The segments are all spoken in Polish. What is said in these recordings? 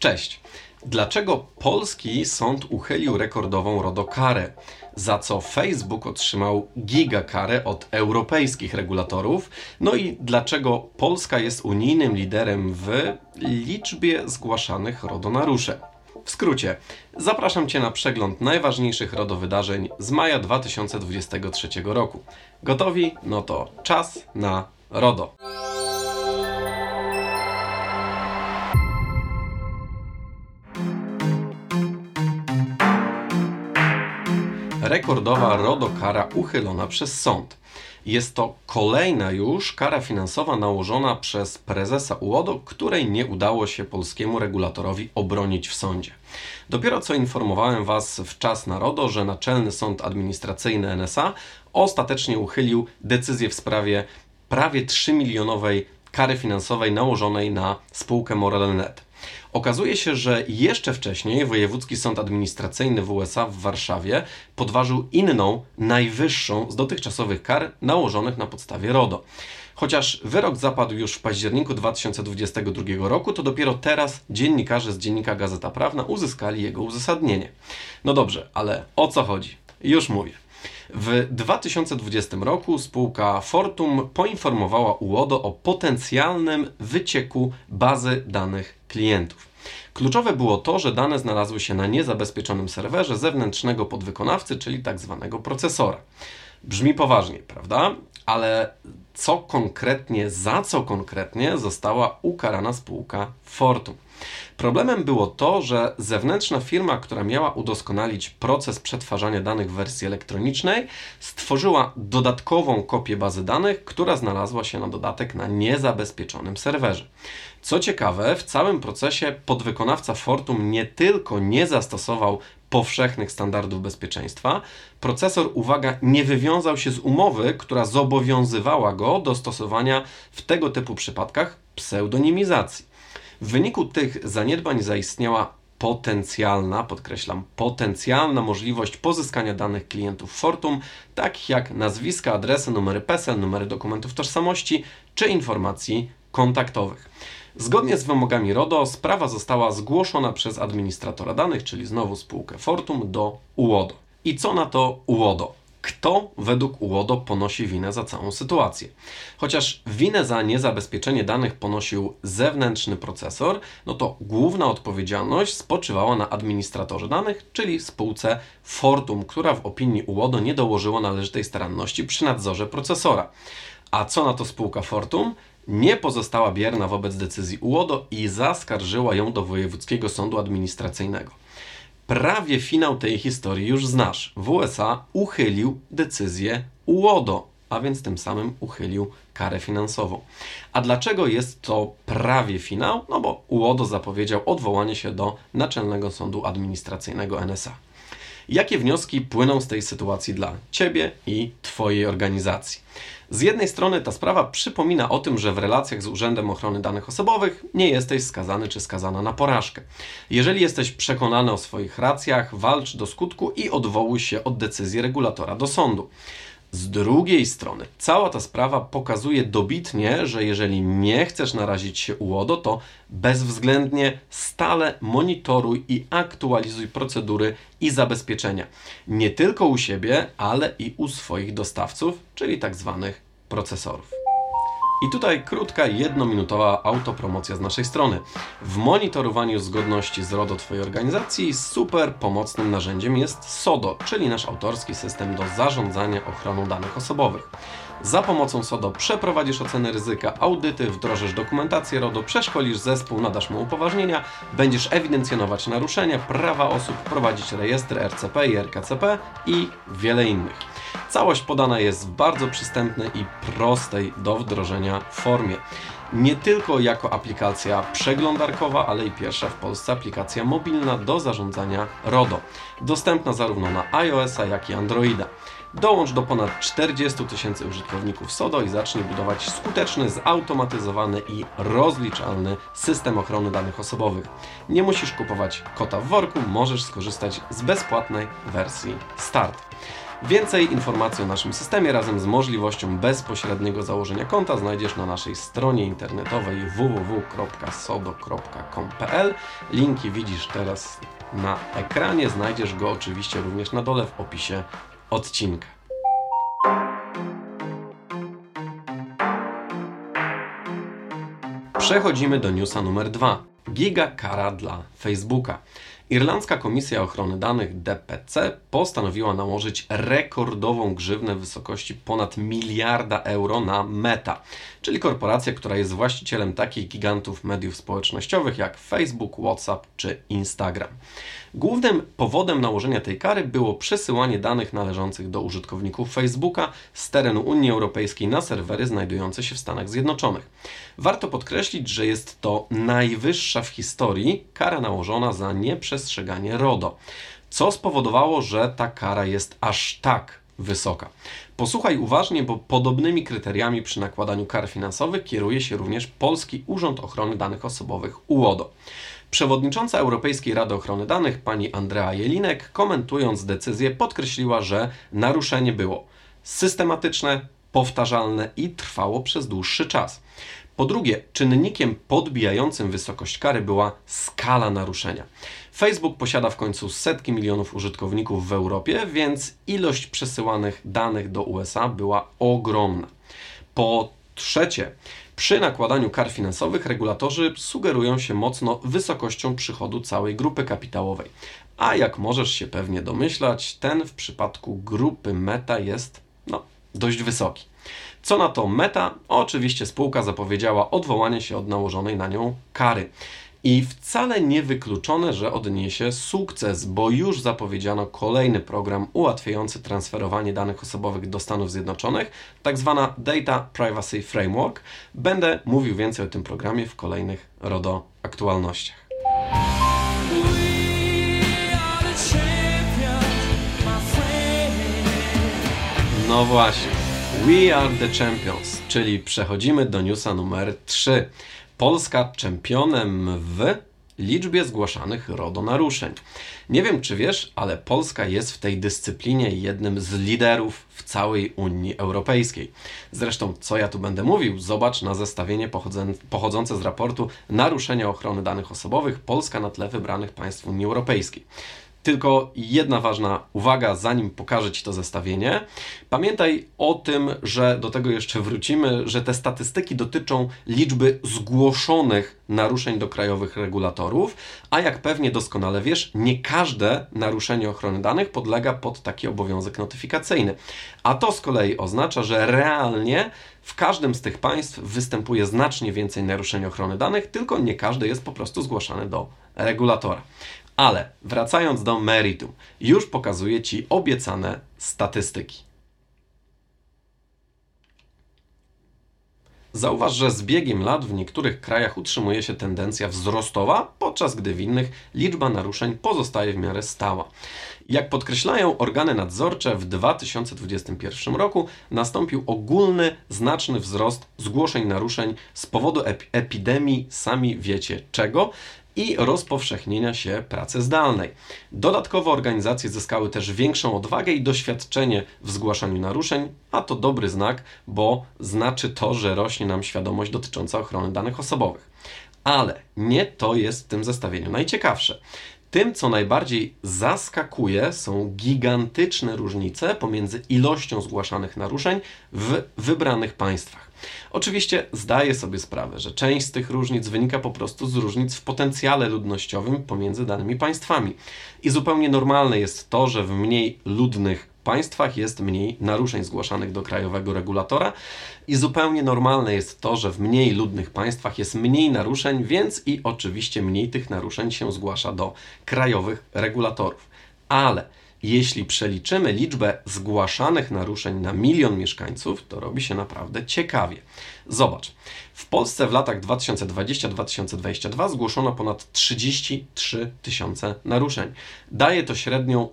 Cześć. Dlaczego polski sąd uchylił rekordową RODO karę? Za co Facebook otrzymał gigakarę od europejskich regulatorów? No i dlaczego Polska jest unijnym liderem w liczbie zgłaszanych RODO naruszeń? W skrócie, zapraszam Cię na przegląd najważniejszych RODO wydarzeń z maja 2023 roku. Gotowi? No to czas na RODO. Rekordowa RODO kara uchylona przez sąd. Jest to kolejna już kara finansowa nałożona przez prezesa UODO, której nie udało się polskiemu regulatorowi obronić w sądzie. Dopiero co informowałem Was w czas narodu, że Naczelny Sąd Administracyjny NSA ostatecznie uchylił decyzję w sprawie prawie 3 milionowej kary finansowej nałożonej na spółkę Morel.net. Okazuje się, że jeszcze wcześniej Wojewódzki Sąd Administracyjny w USA w Warszawie podważył inną, najwyższą z dotychczasowych kar nałożonych na podstawie RODO. Chociaż wyrok zapadł już w październiku 2022 roku, to dopiero teraz dziennikarze z dziennika Gazeta Prawna uzyskali jego uzasadnienie. No dobrze, ale o co chodzi? Już mówię. W 2020 roku spółka Fortum poinformowała UODO o potencjalnym wycieku bazy danych klientów. Kluczowe było to, że dane znalazły się na niezabezpieczonym serwerze zewnętrznego podwykonawcy, czyli tak zwanego procesora. Brzmi poważnie, prawda? Ale co konkretnie, za co konkretnie została ukarana spółka Fortum? Problemem było to, że zewnętrzna firma, która miała udoskonalić proces przetwarzania danych w wersji elektronicznej, stworzyła dodatkową kopię bazy danych, która znalazła się na dodatek na niezabezpieczonym serwerze. Co ciekawe, w całym procesie podwykonawca Fortum nie tylko nie zastosował powszechnych standardów bezpieczeństwa, procesor, uwaga, nie wywiązał się z umowy, która zobowiązywała go do stosowania w tego typu przypadkach pseudonimizacji. W wyniku tych zaniedbań zaistniała potencjalna, podkreślam, potencjalna możliwość pozyskania danych klientów Fortum, takich jak nazwiska, adresy, numery PESEL, numery dokumentów tożsamości czy informacji kontaktowych. Zgodnie z wymogami RODO sprawa została zgłoszona przez administratora danych, czyli znowu spółkę Fortum, do UODO. I co na to UODO? Kto według UODO ponosi winę za całą sytuację? Chociaż winę za niezabezpieczenie danych ponosił zewnętrzny procesor, no to główna odpowiedzialność spoczywała na administratorze danych, czyli spółce Fortum, która w opinii UODO nie dołożyła należytej staranności przy nadzorze procesora. A co na to spółka Fortum? nie pozostała bierna wobec decyzji UODO i zaskarżyła ją do Wojewódzkiego Sądu Administracyjnego. Prawie finał tej historii już znasz. W USA uchylił decyzję UODO, a więc tym samym uchylił karę finansową. A dlaczego jest to prawie finał? No bo UODO zapowiedział odwołanie się do Naczelnego Sądu Administracyjnego NSA. Jakie wnioski płyną z tej sytuacji dla Ciebie i Twojej organizacji? Z jednej strony ta sprawa przypomina o tym, że w relacjach z Urzędem Ochrony Danych Osobowych nie jesteś skazany czy skazana na porażkę. Jeżeli jesteś przekonany o swoich racjach, walcz do skutku i odwołuj się od decyzji regulatora do sądu. Z drugiej strony, cała ta sprawa pokazuje dobitnie, że jeżeli nie chcesz narazić się UODO, to bezwzględnie stale monitoruj i aktualizuj procedury i zabezpieczenia. Nie tylko u siebie, ale i u swoich dostawców, czyli tak zwanych procesorów. I tutaj krótka, jednominutowa autopromocja z naszej strony. W monitorowaniu zgodności z RODO Twojej organizacji super pomocnym narzędziem jest SODO, czyli nasz autorski system do zarządzania ochroną danych osobowych. Za pomocą SODO przeprowadzisz oceny ryzyka, audyty, wdrożysz dokumentację RODO, przeszkolisz zespół, nadasz mu upoważnienia, będziesz ewidencjonować naruszenia, prawa osób, prowadzić rejestry RCP i RKCP i wiele innych. Całość podana jest w bardzo przystępnej i prostej do wdrożenia formie. Nie tylko jako aplikacja przeglądarkowa, ale i pierwsza w Polsce aplikacja mobilna do zarządzania RODO. Dostępna zarówno na iOS-a, jak i Androida. Dołącz do ponad 40 tysięcy użytkowników SODO i zacznij budować skuteczny, zautomatyzowany i rozliczalny system ochrony danych osobowych. Nie musisz kupować kota w worku, możesz skorzystać z bezpłatnej wersji Start. Więcej informacji o naszym systemie razem z możliwością bezpośredniego założenia konta znajdziesz na naszej stronie internetowej www.sodo.com.pl. Linki widzisz teraz na ekranie, znajdziesz go oczywiście również na dole w opisie odcinka. Przechodzimy do newsa numer dwa. Giga kara dla Facebooka. Irlandzka Komisja Ochrony Danych DPC postanowiła nałożyć rekordową grzywnę w wysokości ponad miliarda euro na Meta, czyli korporację, która jest właścicielem takich gigantów mediów społecznościowych jak Facebook, WhatsApp czy Instagram. Głównym powodem nałożenia tej kary było przesyłanie danych należących do użytkowników Facebooka z terenu Unii Europejskiej na serwery znajdujące się w Stanach Zjednoczonych. Warto podkreślić, że jest to najwyższa w historii kara nałożona za nieprzestrzeganie RODO, co spowodowało, że ta kara jest aż tak wysoka. Posłuchaj uważnie, bo podobnymi kryteriami przy nakładaniu kar finansowych kieruje się również Polski Urząd Ochrony Danych Osobowych UODO. Przewodnicząca Europejskiej Rady Ochrony Danych, pani Andrea Jelinek, komentując decyzję, podkreśliła, że naruszenie było systematyczne, powtarzalne i trwało przez dłuższy czas. Po drugie, czynnikiem podbijającym wysokość kary była skala naruszenia. Facebook posiada w końcu setki milionów użytkowników w Europie, więc ilość przesyłanych danych do USA była ogromna. Po trzecie, przy nakładaniu kar finansowych regulatorzy sugerują się mocno wysokością przychodu całej grupy kapitałowej. A jak możesz się pewnie domyślać, ten w przypadku grupy Meta jest no, dość wysoki. Co na to Meta? Oczywiście spółka zapowiedziała odwołanie się od nałożonej na nią kary. I wcale nie wykluczone, że odniesie sukces, bo już zapowiedziano kolejny program ułatwiający transferowanie danych osobowych do Stanów Zjednoczonych, tak zwana Data Privacy Framework. Będę mówił więcej o tym programie w kolejnych RODO aktualnościach. No właśnie. We are the champions, czyli przechodzimy do newsa numer 3. Polska czempionem w liczbie zgłaszanych RODO naruszeń. Nie wiem, czy wiesz, ale Polska jest w tej dyscyplinie jednym z liderów w całej Unii Europejskiej. Zresztą, co ja tu będę mówił, zobacz na zestawienie pochodzące z raportu Naruszenia ochrony danych osobowych Polska na tle wybranych państw Unii Europejskiej. Tylko jedna ważna uwaga, zanim pokażę Ci to zestawienie. Pamiętaj o tym, że do tego jeszcze wrócimy, że te statystyki dotyczą liczby zgłoszonych naruszeń do krajowych regulatorów, a jak pewnie doskonale wiesz, nie każde naruszenie ochrony danych podlega pod taki obowiązek notyfikacyjny. A to z kolei oznacza, że realnie w każdym z tych państw występuje znacznie więcej naruszeń ochrony danych, tylko nie każde jest po prostu zgłaszane do regulatora. Ale wracając do meritum, już pokazuję Ci obiecane statystyki. Zauważ, że z biegiem lat w niektórych krajach utrzymuje się tendencja wzrostowa, podczas gdy w innych liczba naruszeń pozostaje w miarę stała. Jak podkreślają organy nadzorcze, w 2021 roku nastąpił ogólny, znaczny wzrost zgłoszeń naruszeń z powodu epidemii, sami wiecie czego, i rozpowszechnienia się pracy zdalnej. Dodatkowo organizacje zyskały też większą odwagę i doświadczenie w zgłaszaniu naruszeń, a to dobry znak, bo znaczy to, że rośnie nam świadomość dotycząca ochrony danych osobowych. Ale nie to jest w tym zestawieniu najciekawsze. Tym, co najbardziej zaskakuje, są gigantyczne różnice pomiędzy ilością zgłaszanych naruszeń w wybranych państwach. Oczywiście zdaję sobie sprawę, że część z tych różnic wynika po prostu z różnic w potencjale ludnościowym pomiędzy danymi państwami. I zupełnie normalne jest to, że w mniej ludnych państwach jest mniej naruszeń zgłaszanych do krajowego regulatora i zupełnie normalne jest to, że w mniej ludnych państwach jest mniej naruszeń, więc i oczywiście mniej tych naruszeń się zgłasza do krajowych regulatorów. Ale jeśli przeliczymy liczbę zgłaszanych naruszeń na milion mieszkańców, to robi się naprawdę ciekawie. Zobacz, w Polsce w latach 2020-2022 zgłoszono ponad 33 tysiące naruszeń. Daje to średnią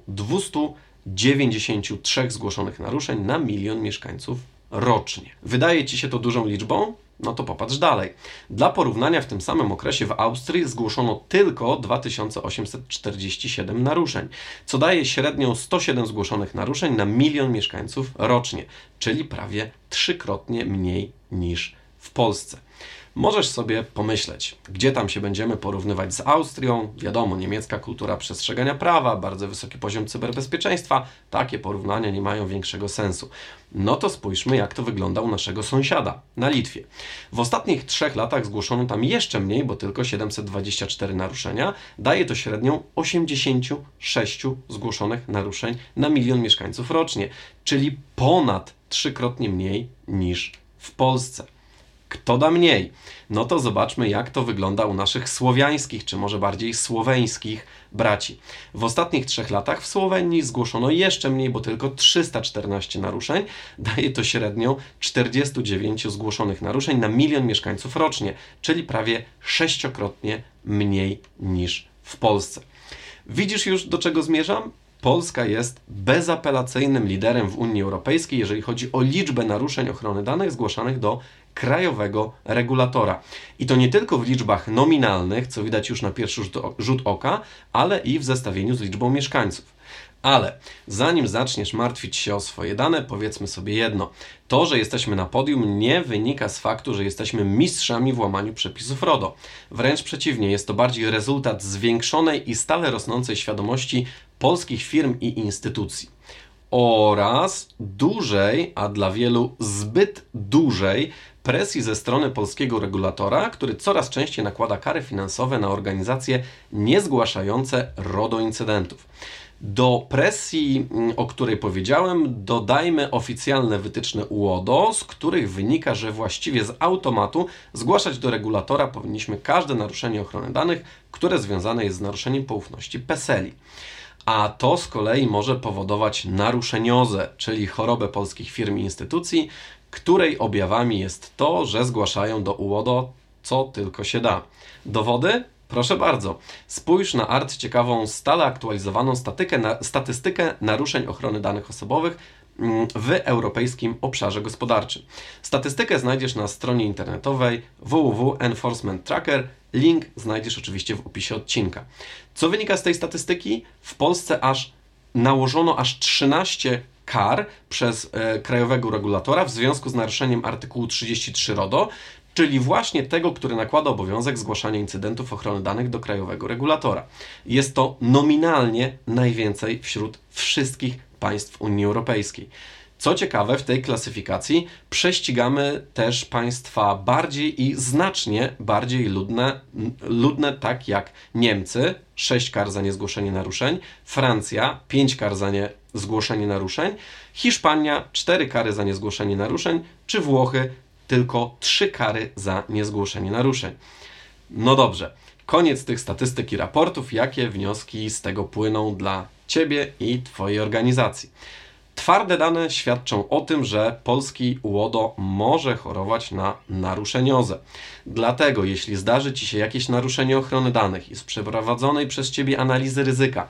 293 zgłoszonych naruszeń na milion mieszkańców rocznie. Wydaje Ci się to dużą liczbą? No to popatrz dalej. Dla porównania w tym samym okresie w Austrii zgłoszono tylko 2847 naruszeń, co daje średnią 107 zgłoszonych naruszeń na milion mieszkańców rocznie, czyli prawie trzykrotnie mniej niż w Polsce. Możesz sobie pomyśleć, gdzie tam się będziemy porównywać z Austrią. Wiadomo, niemiecka kultura przestrzegania prawa, bardzo wysoki poziom cyberbezpieczeństwa. Takie porównania nie mają większego sensu. No to spójrzmy, jak to wygląda u naszego sąsiada na Litwie. W ostatnich trzech latach zgłoszono tam jeszcze mniej, bo tylko 724 naruszenia. Daje to średnią 86 zgłoszonych naruszeń na milion mieszkańców rocznie, czyli ponad trzykrotnie mniej niż w Polsce. Kto da mniej? No to zobaczmy, jak to wygląda u naszych słowiańskich, czy może bardziej słoweńskich braci. W ostatnich trzech latach w Słowenii zgłoszono jeszcze mniej, bo tylko 314 naruszeń. Daje to średnią 49 zgłoszonych naruszeń na milion mieszkańców rocznie, czyli prawie sześciokrotnie mniej niż w Polsce. Widzisz już, do czego zmierzam? Polska jest bezapelacyjnym liderem w Unii Europejskiej, jeżeli chodzi o liczbę naruszeń ochrony danych zgłaszanych do krajowego regulatora. I to nie tylko w liczbach nominalnych, co widać już na pierwszy rzut oka, ale i w zestawieniu z liczbą mieszkańców. Ale zanim zaczniesz martwić się o swoje dane, powiedzmy sobie jedno. To, że jesteśmy na podium, nie wynika z faktu, że jesteśmy mistrzami w łamaniu przepisów RODO. Wręcz przeciwnie, jest to bardziej rezultat zwiększonej i stale rosnącej świadomości polskich firm i instytucji oraz dużej, a dla wielu zbyt dużej presji ze strony polskiego regulatora, który coraz częściej nakłada kary finansowe na organizacje niezgłaszające RODO incydentów. Do presji, mm, o której powiedziałem, dodajmy oficjalne wytyczne UODO, z których wynika, że właściwie z automatu zgłaszać do regulatora powinniśmy każde naruszenie ochrony danych, które związane jest z naruszeniem poufności PESELI a to z kolei może powodować naruszeniozę, czyli chorobę polskich firm i instytucji, której objawami jest to, że zgłaszają do UODO co tylko się da. Dowody? Proszę bardzo. Spójrz na art ciekawą, stale aktualizowaną statykę, na, statystykę naruszeń ochrony danych osobowych mm, w Europejskim Obszarze Gospodarczym. Statystykę znajdziesz na stronie internetowej www.enforcement tracker Link znajdziesz oczywiście w opisie odcinka. Co wynika z tej statystyki? W Polsce aż nałożono aż 13 kar przez e, krajowego regulatora w związku z naruszeniem artykułu 33 RODO, czyli właśnie tego, który nakłada obowiązek zgłaszania incydentów ochrony danych do krajowego regulatora. Jest to nominalnie najwięcej wśród wszystkich państw Unii Europejskiej. Co ciekawe, w tej klasyfikacji prześcigamy też państwa bardziej i znacznie bardziej ludne, ludne tak jak Niemcy, 6 kar za niezgłoszenie naruszeń, Francja, 5 kar za niezgłoszenie naruszeń, Hiszpania, 4 kary za niezgłoszenie naruszeń, czy Włochy, tylko 3 kary za niezgłoszenie naruszeń. No dobrze, koniec tych statystyk i raportów. Jakie wnioski z tego płyną dla Ciebie i Twojej organizacji? Twarde dane świadczą o tym, że polski łodo może chorować na naruszeniozę. Dlatego, jeśli zdarzy Ci się jakieś naruszenie ochrony danych i z przeprowadzonej przez Ciebie analizy ryzyka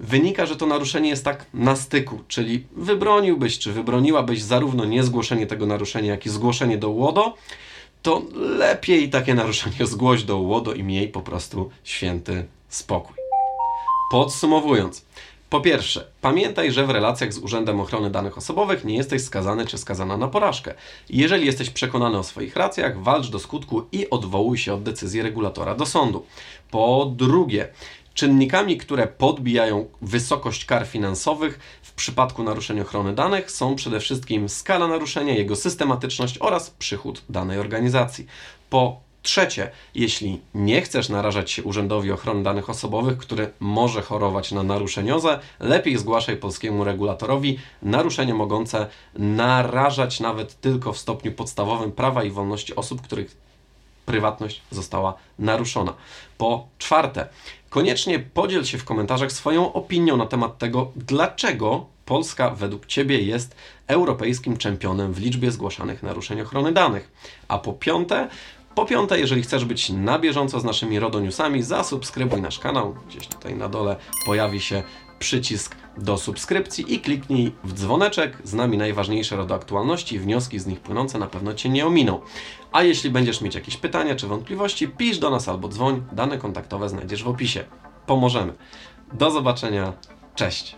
wynika, że to naruszenie jest tak na styku, czyli wybroniłbyś czy wybroniłabyś zarówno niezgłoszenie tego naruszenia, jak i zgłoszenie do łodo, to lepiej takie naruszenie zgłoś do łodo i miej po prostu święty spokój. Podsumowując, po pierwsze, pamiętaj, że w relacjach z Urzędem Ochrony Danych Osobowych nie jesteś skazany czy skazana na porażkę. Jeżeli jesteś przekonany o swoich racjach, walcz do skutku i odwołuj się od decyzji regulatora do sądu. Po drugie, czynnikami, które podbijają wysokość kar finansowych w przypadku naruszenia ochrony danych są przede wszystkim skala naruszenia, jego systematyczność oraz przychód danej organizacji. Po Trzecie, jeśli nie chcesz narażać się Urzędowi Ochrony Danych Osobowych, który może chorować na naruszeniozę, lepiej zgłaszaj polskiemu regulatorowi naruszenie mogące narażać nawet tylko w stopniu podstawowym prawa i wolności osób, których prywatność została naruszona. Po czwarte, koniecznie podziel się w komentarzach swoją opinią na temat tego, dlaczego Polska według Ciebie jest europejskim czempionem w liczbie zgłaszanych naruszeń ochrony danych. A po piąte, Po piąte, jeżeli chcesz być na bieżąco z naszymi RODO Newsami, zasubskrybuj nasz kanał. Gdzieś tutaj na dole pojawi się przycisk do subskrypcji i kliknij w dzwoneczek. Z nami najważniejsze RODO aktualności i wnioski z nich płynące na pewno Cię nie ominą. A jeśli będziesz mieć jakieś pytania czy wątpliwości, pisz do nas albo dzwoń. Dane kontaktowe znajdziesz w opisie. Pomożemy. Do zobaczenia. Cześć.